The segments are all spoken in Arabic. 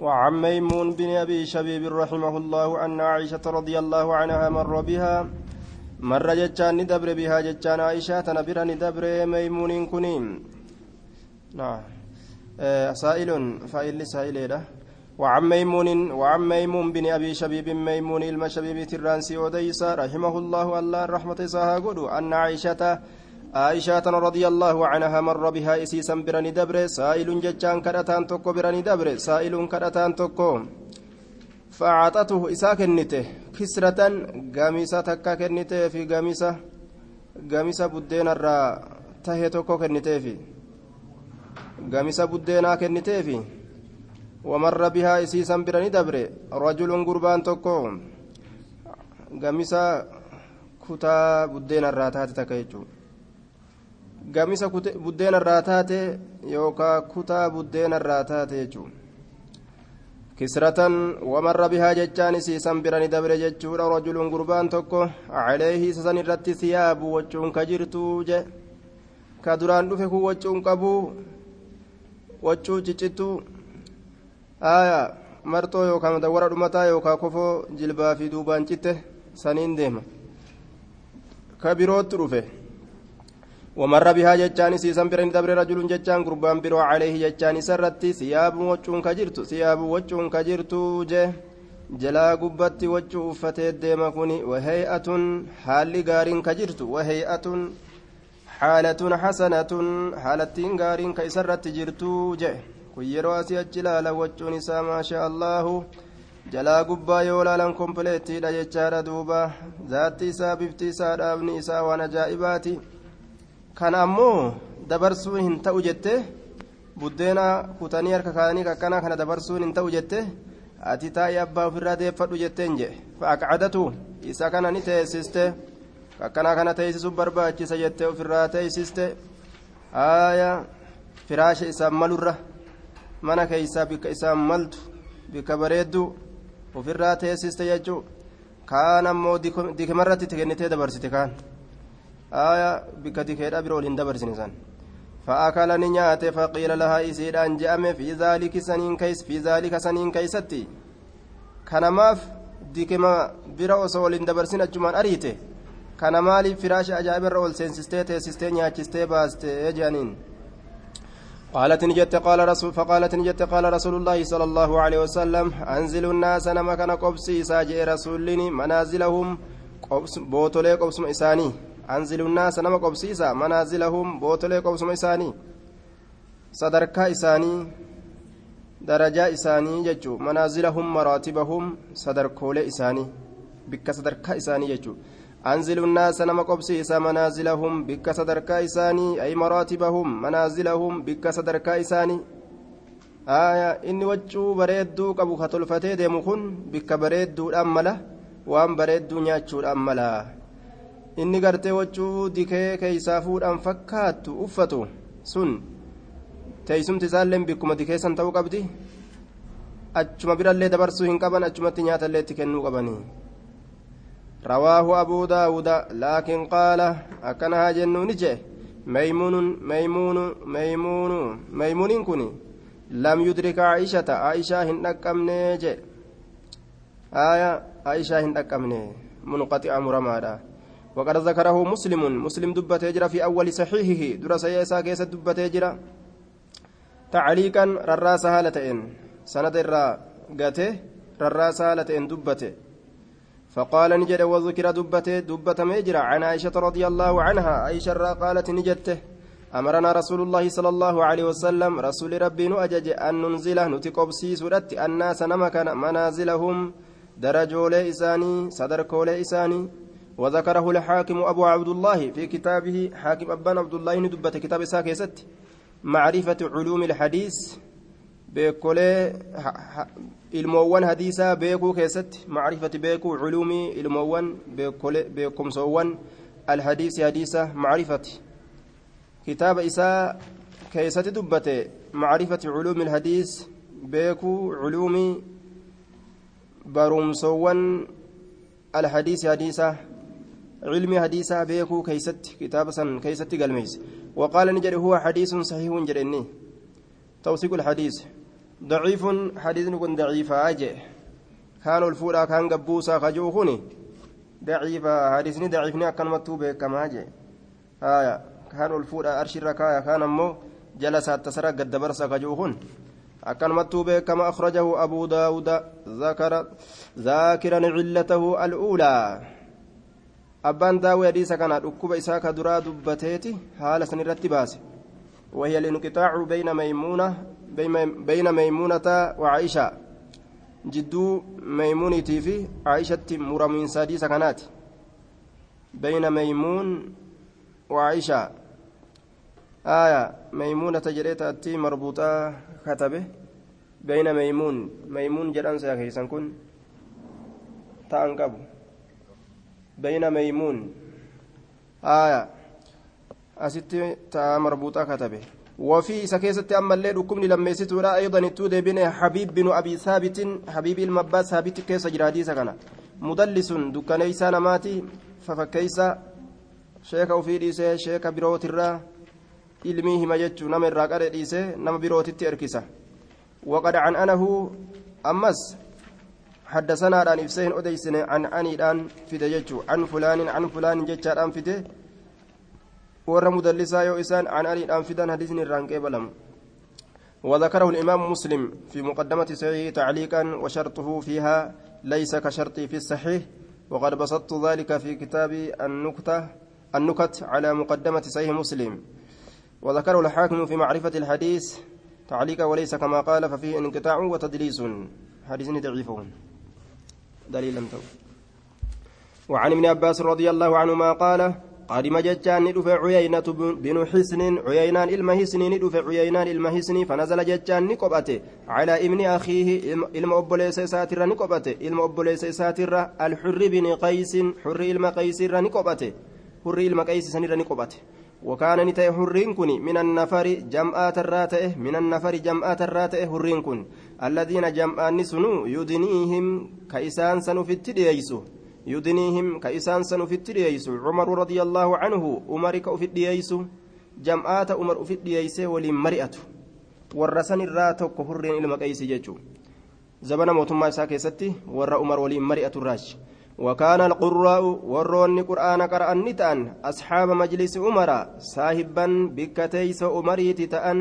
وعن ميمون بن أبي شبيب رحمه الله أن عائشة رضي الله عنها مر بها. مر جتان ندبر بها جتان عائشة نبر ندبر ميمون كنيم نعم. آه سائل فائل سائل وعن ميمون وعن ميمون بن أبي شبيب ميمون المشبيب ترانسي وديسا رحمه الله الله رحمة ساها أن عائشة عائشة رضي الله عنها مر بها إسيسا برني دبر سائل ججان كرتان توكو برني دبر سائل كرتان توكو فأعطته إسا كنته كسرة قميصة تكا كنته في قميصة قميصة بدين الرا تهي توكو كنته في. قميصة بدينا كنته في. ومر بها إسيسا برني دبر رجل قربان توكو قميصة بدين الرا تهي تكا gamisa buddeena irraa taate yookaan kutaa buddeena irraa taate jechuudha kisratan wamarra bihaa jechaan isiisan birani dabre jechuudha rajulun gurbaan tokko caleehi isa irratti siyaabu wachuun ka jirtuu je ka duraan dhufe kun wachuun qabu wachuu ciccittuu aayaa marxoo yookaan madawwara dhumataa yookaan kofoo jilbaa fi duubaan citte saniin deema ka birootti dhufe. ومر بها جتان سيسان برين دبر رجل جتان قربان برو عليه جتان سرتي. ثياب وچون كجرت ثياب وچون كجرت جه. جلا قبت وچو فتيت ديما كوني. وهيئة حال غارين كجرت وهيئة حالة حسنة حالة غارين كيسرت جرت جه. كيرو أسي أجلال وچون ما شاء الله. jalaa gubbaa yoo laalan kompleettiidha jechaadha duuba zaatti isaa bifti isaa dhaabni isaa waan kana ammoo dabarsuun hin ta'u jette. Buddeena kutanii harka kaanii kakkana kana dabarsuun hin ta'u jette. Ati taa'ee abbaa ofirraa deeffadhu jetteen je fa'aqcadatu isa kana ni teessiste. Kakkana kana teessisuuf barbaachisa jettee ofirraa teessiste. Haaya firaasha isaan malurra. Mana keeysaa bikka isaan maltu bikka bareeddu ofirraa teessiste jechuu. Kaan ammoo dikimarratti kennitee dabarsite kaan آية بكتي كيدا برول هندبرسن سن فأكل نيات فقيل لها إسيد أن جأم في ذلك سنين كيس في ذلك سنين كيستي كنماف ديكما برا وصول هندبرسن أجمان أريته kana maaliif firaasha ajaa'ibirra ol seensistee teessistee nyaachistee baastee jaaniin قالت نجت قال رسول فقالت نجت قال رسول الله صلى الله عليه وسلم أنزلوا الناس نما كان قبسي ساجئ رسولني منازلهم قبس بوتولي قبس إساني anzilu naasa nama qobsiisa manaazilahum bootolee qobsuma isaanii sadarkaa isaanii darajaa isaanii jechuu manaazilahum maraatibahum sadarkoolee isaanii bikka sadarkaa isaanii jechuu naasa nama qobsiisa manaazilahum bikka sadarkaa isaanii ay maraatibahum manaazilahum bikka sadarkaa isaanii aya inni waccuu bareedduu qabu ka tolfatee deemu kun bikka bareedduudhaan mala waan bareedduu nyaachuudhaan mala inni gartee wachuu dikee keeysaa fuudhaan fakkaattu uffatu sun teeysumti isaalleen bikkuma dikeessan ta'uu qabdi achuma birallee dabarsuu hin qaban achumatti nyaatallee itti kennuu qabanii رواه أبو داود لكن قال أكنها جنون جه ميمون ميمون ميمون ميمون كني لم يدرك عائشة عائشة هندك أمني جه آية عائشة هندك أمني منقطع مرمادا وقد ذكره مسلم مسلم دبت يجرى في أول صحيحه درس يسا كيس دبت يجرى تعليقا رراس هالتين سند الرا قاته رراس هالتين دبته. فقال نجد وذكر دبته دبة ميجرى عن عائشة رضي الله عنها عائشة قالت نجدته أمرنا رسول الله صلى الله عليه وسلم رسول ربي نؤجج أن ننزله نتقبسي سورة الناس نمكن منازلهم درجولي إساني صدركولي إساني وذكره الحاكم أبو عبد الله في كتابه حاكم أبان عبد الله ندبت كتاب ساكيست معرفة علوم الحديث بكل ilmoowwan hadiisaa beekuu keessatti macrifati beekuu culuumii ilmoowwan beekumsoowwan alhadiisi hadiisa macrifati kitaaba isaa keessatti dubbate macrifati culuumi alhadiis beekuu culuumii barumsoowwan alhadiisi hadiisa علمي حديثا بيكو كيست كتاب كيست قلميس وقال نجري هو حديث صحيح جرني توثيق الحديث. ضعيف حديث كن ضعيف أجي. كان الفولا كان قبوسا خجوخني ضعيف حديثني ضعيفني أكن مكتوب كما أجي. آية. كان الفولا أرشي الركاية. كان أمو جلسات تسرق قد برسا خجوخن أكن مكتوب كما أخرجه أبو داود ذكر ذاكرا علته الأولى. أبان داوي حديث كان ركوب إساك درا دبتيتي حال سنرتي باسي وهي الانقطاع بين ميمونة بين ميمونة وعائشة جدو ميمونتي في عائشة مرمين سادي سكنات بين ميمون وعائشة آية ميمونة جريت أتي مربوطة كتبه بين ميمون ميمون جران سيكيسان كن تأنقب بين ميمون. آية. أستي تا مربوطة كتبه. وفي سكيسة أما الليل وكمني لما يستورا أيضا التودي بن حبيب بن أبي ثابت حبيب المباس ثابت كيس جرادي سكنا. مدلس دكانيسا نماتي ففكيسا sheeka ofii dhiisee sheeka birootirraa ilmii hima jechuu nama irraa qare dhiisee nama birootitti erkisa waqad can'anahu ammas haddasanaadhaan ibsee hin odeysine can'aniidhaan fide jechuu can fulaanin can fulaanin jechaadhaan fide warra mudallisaa yoo isaan can'aniidhaan fidan hadisni irraan qeebalamu وذكره الإمام مسلم في مقدمة صحيح تعليقا وشرطه فيها ليس كشرطي في الصحيح. وقد بسطت ذلك في كتاب النكتة النكت على مقدمة صحيح مسلم. وذكره الحاكم في معرفة الحديث. تعليقا وليس كما قال ففيه انقطاع وتدليس. حديث ضعيف. دليلا وعن ابن عباس رضي الله عنهما قال قادم جتان ندف عيينة بن حسن عيينان المهسن ندف عيينان المهسن فنزل جتان نقبته على ابن أخيه إلما أبوليس ساتر نقبته إلما أبوليس ساتر الحر بن قيس حر إلما قيس نقبته qaysi sanirra ni qobate wakaana ni ta'e hurriin kun min annafari jam'aatarraa ta'e min annafari jam'aatarraa ta'e hurriin kun alladiina jam'aanni sunu yudniihim ka isaan san ufitti dhiyeeysu yudniihim ka isaan san ufitti dhiyeeysu cumaru radia allaahu canhu umari ka ufit dhiyeeysu jam'aata umar ufit dhiyeeysee waliin mari'atu warra san irraa tokko hurriin ilma qaysi jechuu zabana mootummaa isaa keessatti warra umar waliin mari'atu irraachi وكان القراء ورون قرآن قرأن نتأن أصحاب مجلس عمر صاحبا بكتيس أمريت تأن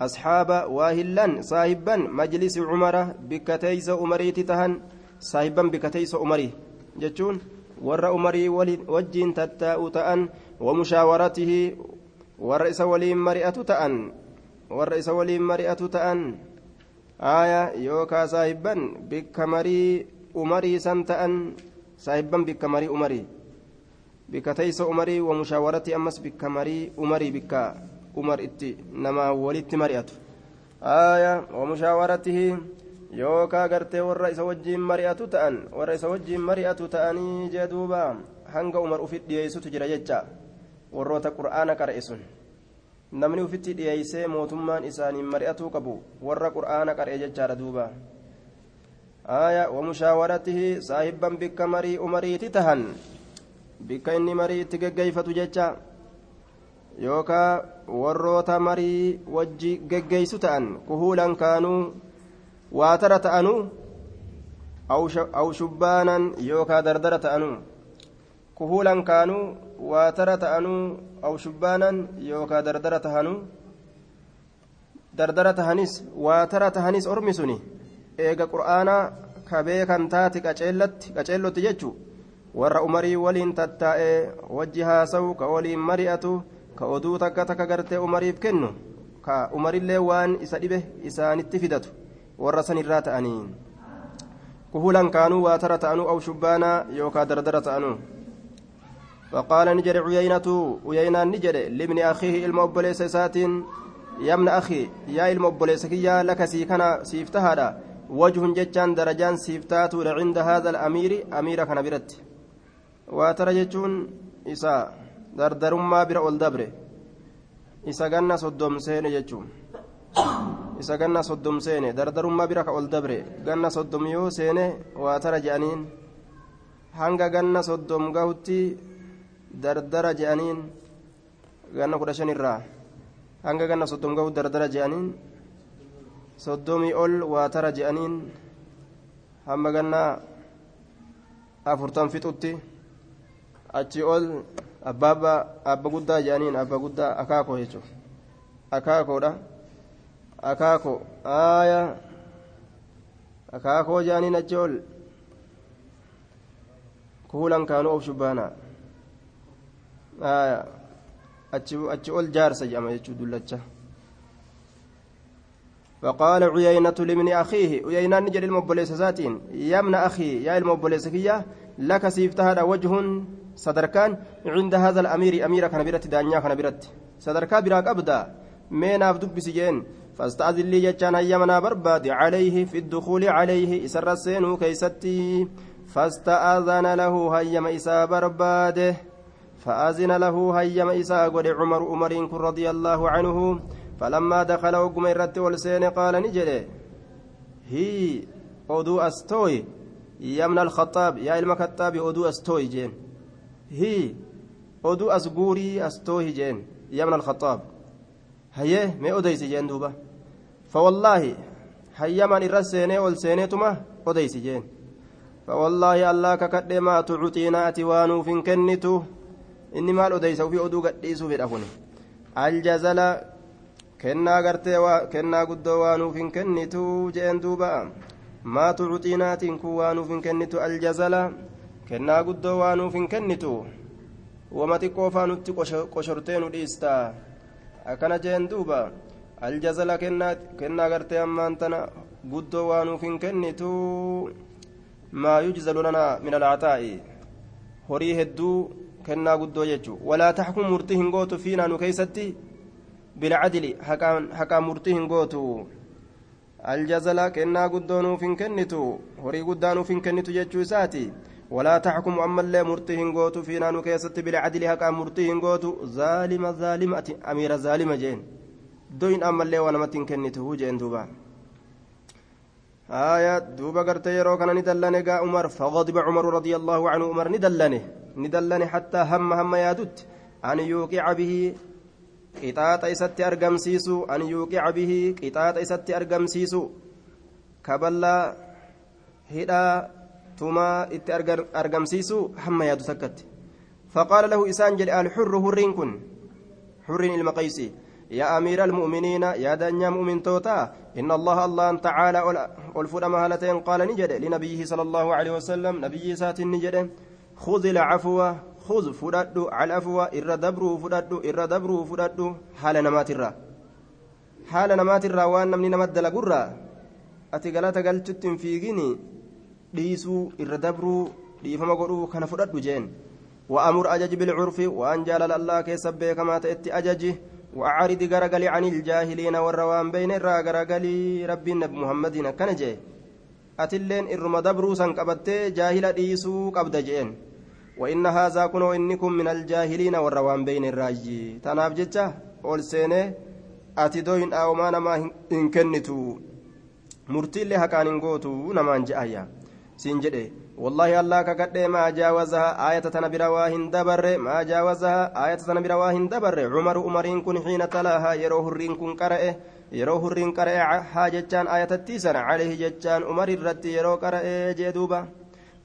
أصحاب واهلا صاحبا. مجلس عمر بكتيس أمريت تهن صاحبا بكتيس أمري جتون ور أمري وجين تتاء تأن. ومشاورته ورئيس ولي مرئة تأن. ورئيس ولي مرئة تأن. آية يوكا صاحبا بكمري أمري سنتأن saahibban bikka marii umarii bikka teeysa umarii wa mushaawaratti ammas bikka marii bikka umar itti nama walitti mari'atu aaya wa mushaawaratihi yookaa gartee warra isa wajjiin mari'atu ta'an warra isa wajjiin mari'atu ta'anii jee hanga umar ufit dhiyeessutu jira jecha warroota qur'aana qara'e sun namni ufitti dhiyeeysee mootummaan isaaniin mari'atuu qabu warra qur'aana qara'e jechaadha duuba آية ومشاورته صاحبا بك مري أمري تتهن بك إني مري تججيفة ججا يوكا وروتا مري وجي ججيس تأن كهولا كانوا واتر تأنو أو أو شبانا يوكا دردرة تأنو كهولا كانوا واتر تأنو أو شبانا يوكا دردرة تهنو دردرة تهنيس واتر تهنيس أرمسني eega qur'aanaa ka beekan taate qaceellotti jechu warra umarii waliin tattaa'ee wajji haasawu ka waliin mari'atu ka oduu takka takka gartee umariif kennu ka umarillee waan isa dhibe isaanitti fidatu warra sanirraa ta'anii kuhulan kaanuu waatara ta'anuu aw shubbaanaa yookaa dardara ta'anuu فقال نجر عيينة عيينة نجر لابن أخيه المؤبليس ساتين يا ابن أخي يا المؤبليس يا لك سيكنا سيفتها وجه جتان درجان سيفتات عند هذا الأمير أمير كان برت وترى دردرما بر الدبر إسا جنة صدوم سين جتون إسا جنة صدوم سين دردرما بر الدبر جنة صدوم يو سين وترى جانين hanga ganna soddom gahutti dardara je'aniin ganna kudha shanirraa hanga ganna soddom gahu dardara je'aniin soddomii ol waa tara je'aniin hamma gannaa afurtan fixutti achi ol abbaabba abba guddaa je'aniin abba guddaa akaakoo jechuudha akaakoodha akaakoo aaya akaakoo je'aniin achi ol kuulan kaanuu of shubbaana aaya achi ol jaarsa jedhama jechuu dullacha فقال عيينة لمن أخيه عيينة نجد المبوليس ساتين ابن أخي يا المبوليس كيا لك سيفتها وجه صدركان عند هذا الأمير أمير كان دانيا كان برت صدركا براك أبدا. مين أبدب بسجين فاستأذن لي جتان أيامنا برباد. عليه في الدخول عليه إسر السين كيستي. فاستأذن له هيم إسا برباده. فأذن له هيم إسا قد عمر عمر رضي الله عنه. فلما دخل وقم الرت والسين قال نجري. هي أدو أستوي. يا من الخطاب يا الخطاب أدو أستوي جين. هي أدو أسقوري أستوي جين. يا من الخطاب. هيه ما أديس جين دوبا. فوالله هيا من الرسيني والسينيتما أديس جين. فوالله الله ككد ما تعطينا أتوانو فين كنتو. maal odeysa ufii oduu gadhiisuu fedha kun aljazala kennaa gartee kennaa guddoo waanuuf hin kennitu jeen duuba maa tucuxiinaatiin kun waanuuf hin kennitu aljazala kennaa guddoo waanuuf hin kennitu wama xiqqoo faanutti qoshortee nu dhiista akkana jeen duuba aljazala kennaa gartee ammaan tana guddoo waanuuf hin kennitu maa yujzalu lanaa min alcataa'i horii hedduu kennaa guddoo jechuun walaa taxkum murtii hin gootu fiinaa nu keeysatti kennaa guddoo nuuf hin kennitu horii guddaa nuuf hin kennitu jechuu isaati walaa taxkum ammallee murtii hin gootu fiinaa nu keessatti bilcadli haqaan murtii hin gootu zaalima zaalimati amiira zaalima jeen doyin ammallee waa namatti hin kennitu jeen duuba آية دوبا قرت يرو كان ندلني قا عمر فغضب عمر رضي الله عنه عمر ندلني ندلني حتى هم هم يادت أن يوقع به أرقم سيسو أن يوقع به قطاط إسات أرقم سيسو كبلا هدا ثم إت أرقم سيسو هم يادو سكت فقال له إسان جل الحر هرين كن حرين المقيسي يا أمير المؤمنين يا دنيا مؤمن توتا إن الله الله تعالى ألفد مهالتين قال نجد لنبيه صلى الله عليه وسلم نبي سات نجد خذ العفو خذ فدد على العفو إر دبرو فدد إر دبرو فدد حال نمات الرا حال نمات الرا وأن من نمت دلقرا أتقلت قلت فيقني dhiisuu irra dabruu dhiifama godhuu kana fudhadhu jeen وأمر أجج بالعرف وأن جال الله كيسب كما تأتي أججه وأعرض غرغلي عن الجاهلين والروان بين الرا غرغلي ربي النبي محمد كان جي أتلين إرم دبرو سنقبت جاهل ديسو قبد جين وإن هذا كنوا إنكم من الجاهلين والروان بين الراجي تناف جتة أول سنة أتدوين أو ما نما إن كنتو مرتي لها كان نقوتو نمان جايا سنجده والله الله كقد ما جاوزها آية تنبر واهن دبر ما جاوزها آية تنبر واهن دبر عمر عمرين كن حين تلاها يروه الرين كن قرأ يروه الرين قرأ حاجتان آية التيسن عليه جتان عمر الرت يرو قرأ جدوبا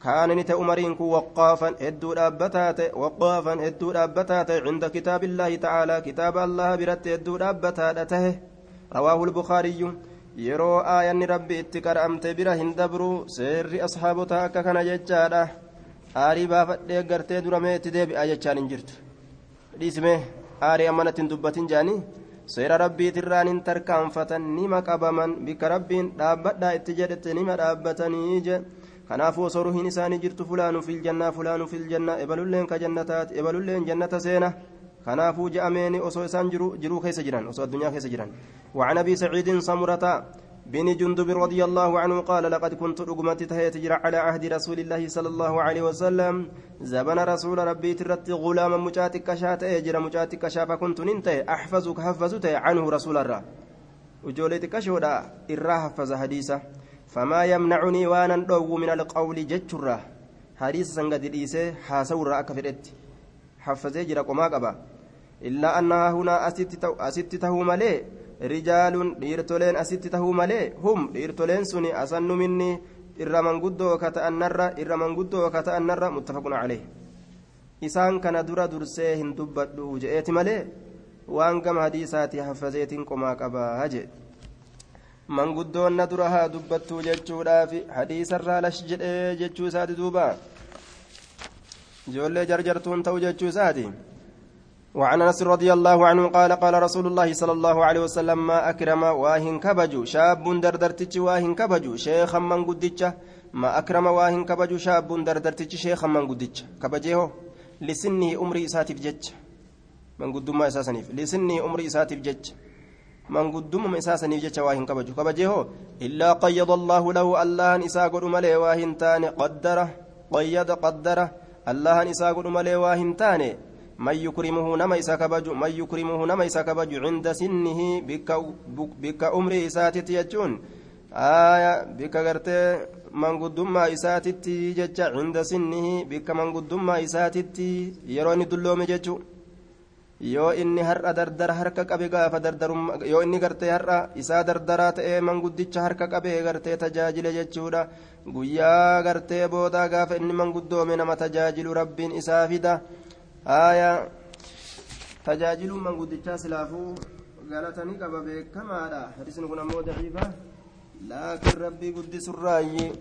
كان نت عمرين كن وقافا هدو دابتات وقافا هدو دابتات عند كتاب الله تعالى كتاب الله برت هدو دابتات رواه البخاري itti qara'amte bira hin dabru seerri asxaabotaa akka kana jechaadha aarii baafadhee gartee duramee itti deebi'a jechaan hin jirtu dhiisime aarii ammanatti hin dubbatin jaanii seera rabbiitirraan hin tarkaanfatan nima qabaman bikka rabbiin dhaabbadhaa itti jedhette nima dhaabbatanii je kanaafuu osoo ruhiin isaanii jirtu fulaanu filjannaa fulaanu filjannaa ebalulleen ka jannataati ebalulleen jannata seena kanaafuu je'ameeni osoo isaan jiruu keessa jiran osoo addunyaa keessa jiran وعن ابي سعيد سمرة بن جندب رضي الله عنه قال لقد كنت رقمت تهيت جرى على عهد رسول الله صلى الله عليه وسلم زبن رسول ربي ترت غلاما مجاتك شات اجر مجاتك شاف كنت ننتهي احفظك حفظت عنه رسول الله وجولتك شودا إرا حفظ حديثه فما يمنعني وأنا دو من القول جتشره حديث سنغد ديسه حاسور اكفرت حفظ جرى قما قبا إلا أنها هنا أست تهو ملي rijaalun dhiirtoleen asitti tahuu malee hum dhiirtoleen suni asannu minni irra manguddoo ka ta'annarra irra manguddoo ka ta'annarra muttafaqun calee isaan kana dura dursee hin dubbadhu je'eeti malee waan gama hadiisaati hafazeetiin qomaa qabaa jee manguddoon na dura haa dubbattuu jechuudhaaf hadiisarraa lash jedhee jechuu isaati duuba. Ijoollee jarjartuun ta'u jechuu وعن انس رضي الله عنه قال قال رسول الله صلى الله عليه وسلم ما اكرم واهن كبجو شاب دردرتج واهن كبجو شيخا من قدتش ما اكرم واهن كبجو شاب دردرتج شيخا من قدتش كبجيه لسنه امري اساتف جج من قدما اساسنيف لسنه امري اساتف جج من قدما اساسنيف جج واهن كبجو كبجيه الا قيض الله له الله نساء قد ملي واهن تاني قدره قيد قدره الله نساء قد ملي واهن تاني من يكرمه نما إسا كبج من يكرمه نما إسا كبج عند سنه بك بك أمري إساتت يجون آية بك غرتي من قدما إساتت جج عند سنه بك من قدما إساتت يروني دلوم ججو yoo inni har'a dardara harka qabe gaafa dardarumma yoo inni gartee har'a isaa dardaraa ta'ee manguddicha harka qabee gartee tajaajile jechuudha. Guyyaa gartee boodaa gaafa inni manguddoome nama tajaajilu rabbiin isaa fida. Aya tajaajiluun manguddichaa silaafuu galatanii qaba beekamaadha. Hadisni kun ammoo daciifa. Laakiin rabbii guddisurraayi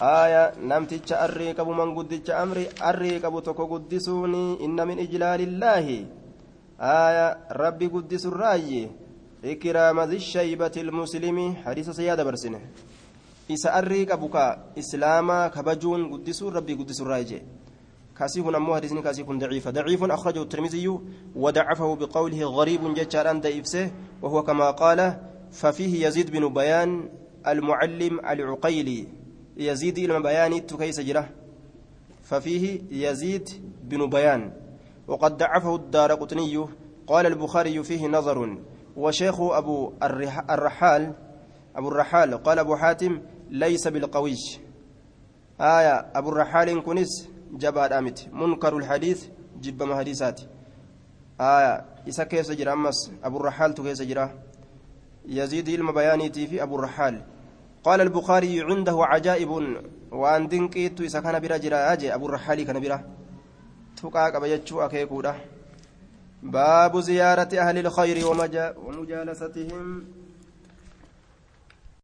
aya namticha arrii qabu manguddicha amri arrii qabu tokko guddisuuni. Inna min ijlaalillaahi aya rabbi guddisurraayi ikraama dishaybati ilmuslimi hadiisa sayyaa dabarsine isa arrii qabu ka islaamaa kabajuun guddisuun rabbii guddisurraayi jee كاسيه نمو حديثني كاسيه ضعيف. ضعيف أخرجه الترمذي وضعفه بقوله غريب جتار عند إفسه وهو كما قال ففيه يزيد بن بيان المعلم العقيلي. يزيد إلى بيان تكيس ففيه يزيد بن بيان. وقد ضعفه الدار قطني. قال البخاري فيه نظر. وشيخ أبو الرحال أبو الرحال قال أبو حاتم ليس بالقوي آية أبو الرحال كنس jabaadha miti munkaru lhadiis jibbama hadiisaati aya isa keessa jira ammas aburraxaaltu keessa jira yaziidi ilma bayaaniitii fi aburraxaal قال البخاري عنده عجائب. وأن دنقيت إذا كان برا أجي أبو الرحالي كان برا تقاك بيجو أكيكودا باب زيارة أهل الخير ومجالستهم